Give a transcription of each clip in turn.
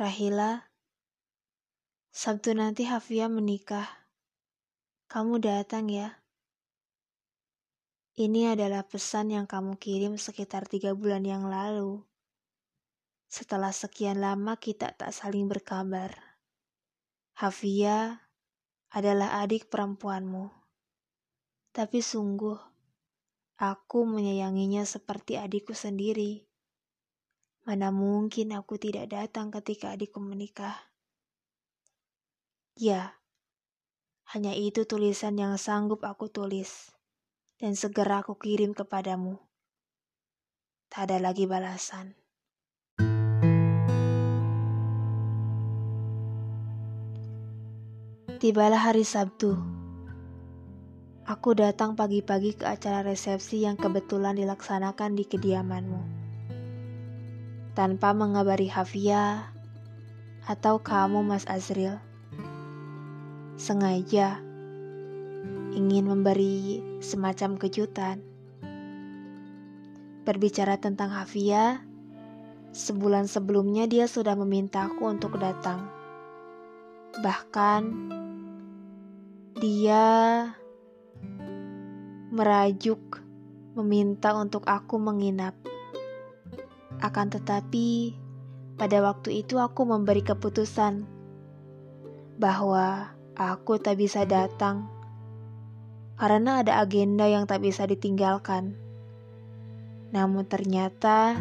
Rahila, Sabtu nanti Hafia menikah. Kamu datang ya. Ini adalah pesan yang kamu kirim sekitar tiga bulan yang lalu. Setelah sekian lama kita tak saling berkabar. Hafia adalah adik perempuanmu. Tapi sungguh, aku menyayanginya seperti adikku sendiri. Mana mungkin aku tidak datang ketika adikku menikah. Ya, hanya itu tulisan yang sanggup aku tulis dan segera aku kirim kepadamu. Tak ada lagi balasan. Tibalah hari Sabtu. Aku datang pagi-pagi ke acara resepsi yang kebetulan dilaksanakan di kediamanmu tanpa mengabari Hafia atau kamu Mas Azril. Sengaja ingin memberi semacam kejutan. Berbicara tentang Hafia, sebulan sebelumnya dia sudah memintaku untuk datang. Bahkan dia merajuk meminta untuk aku menginap. Akan tetapi, pada waktu itu aku memberi keputusan bahwa aku tak bisa datang karena ada agenda yang tak bisa ditinggalkan. Namun ternyata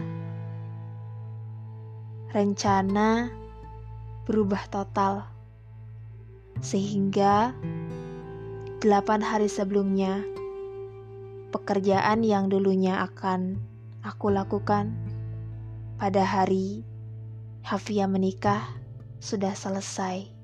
rencana berubah total. Sehingga delapan hari sebelumnya pekerjaan yang dulunya akan aku lakukan pada hari Hafia menikah sudah selesai.